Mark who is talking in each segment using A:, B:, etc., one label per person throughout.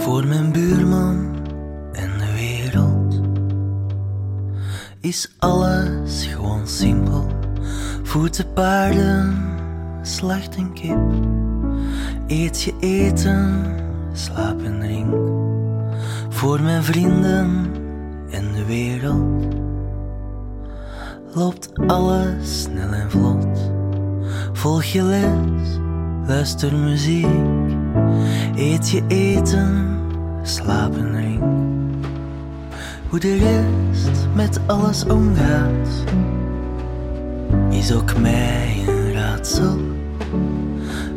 A: voor mijn buurman en de wereld. Is alles gewoon simpel? Voeten paarden, slacht en kip. Eet je eten, slaap en drink. Voor mijn vrienden en de wereld. Loopt alles snel en vlot. Volg je les, luister muziek. Eet je eten, slaap en drink. Hoe de rest met alles omgaat, is ook mij een raadsel.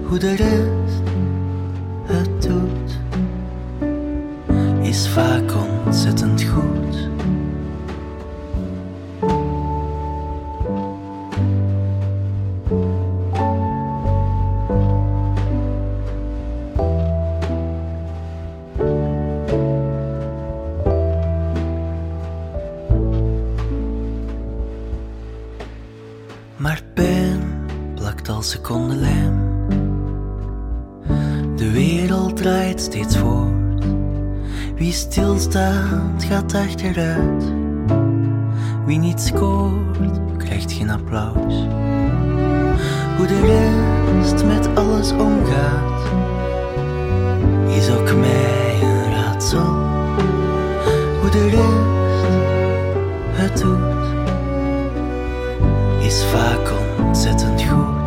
A: Hoe de rest het doet, is vaak ontzettend goed. Maar pijn plakt als secondenlijm. De wereld draait steeds voort. Wie stilstaat, gaat achteruit. Wie niet scoort, krijgt geen applaus. Hoe de rest met alles omgaat, is ook mij een raadsel. Hoe de rest is vaak ontzettend goed.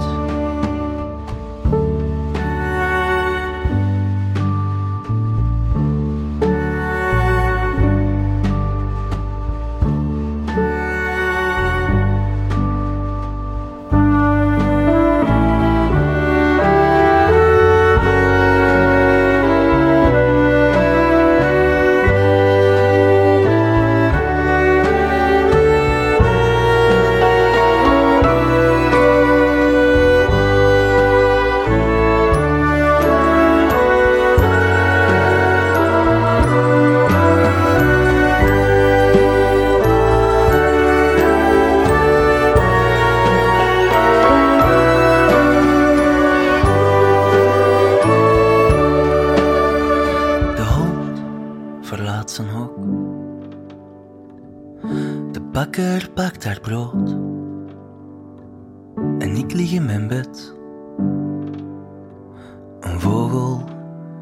A: Verlaat zijn hok. De bakker pakt haar brood. En ik lig in mijn bed. Een vogel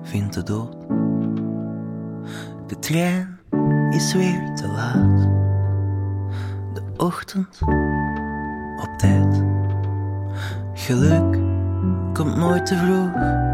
A: vindt de dood. De trein is weer te laat. De ochtend op tijd. Geluk komt nooit te vroeg.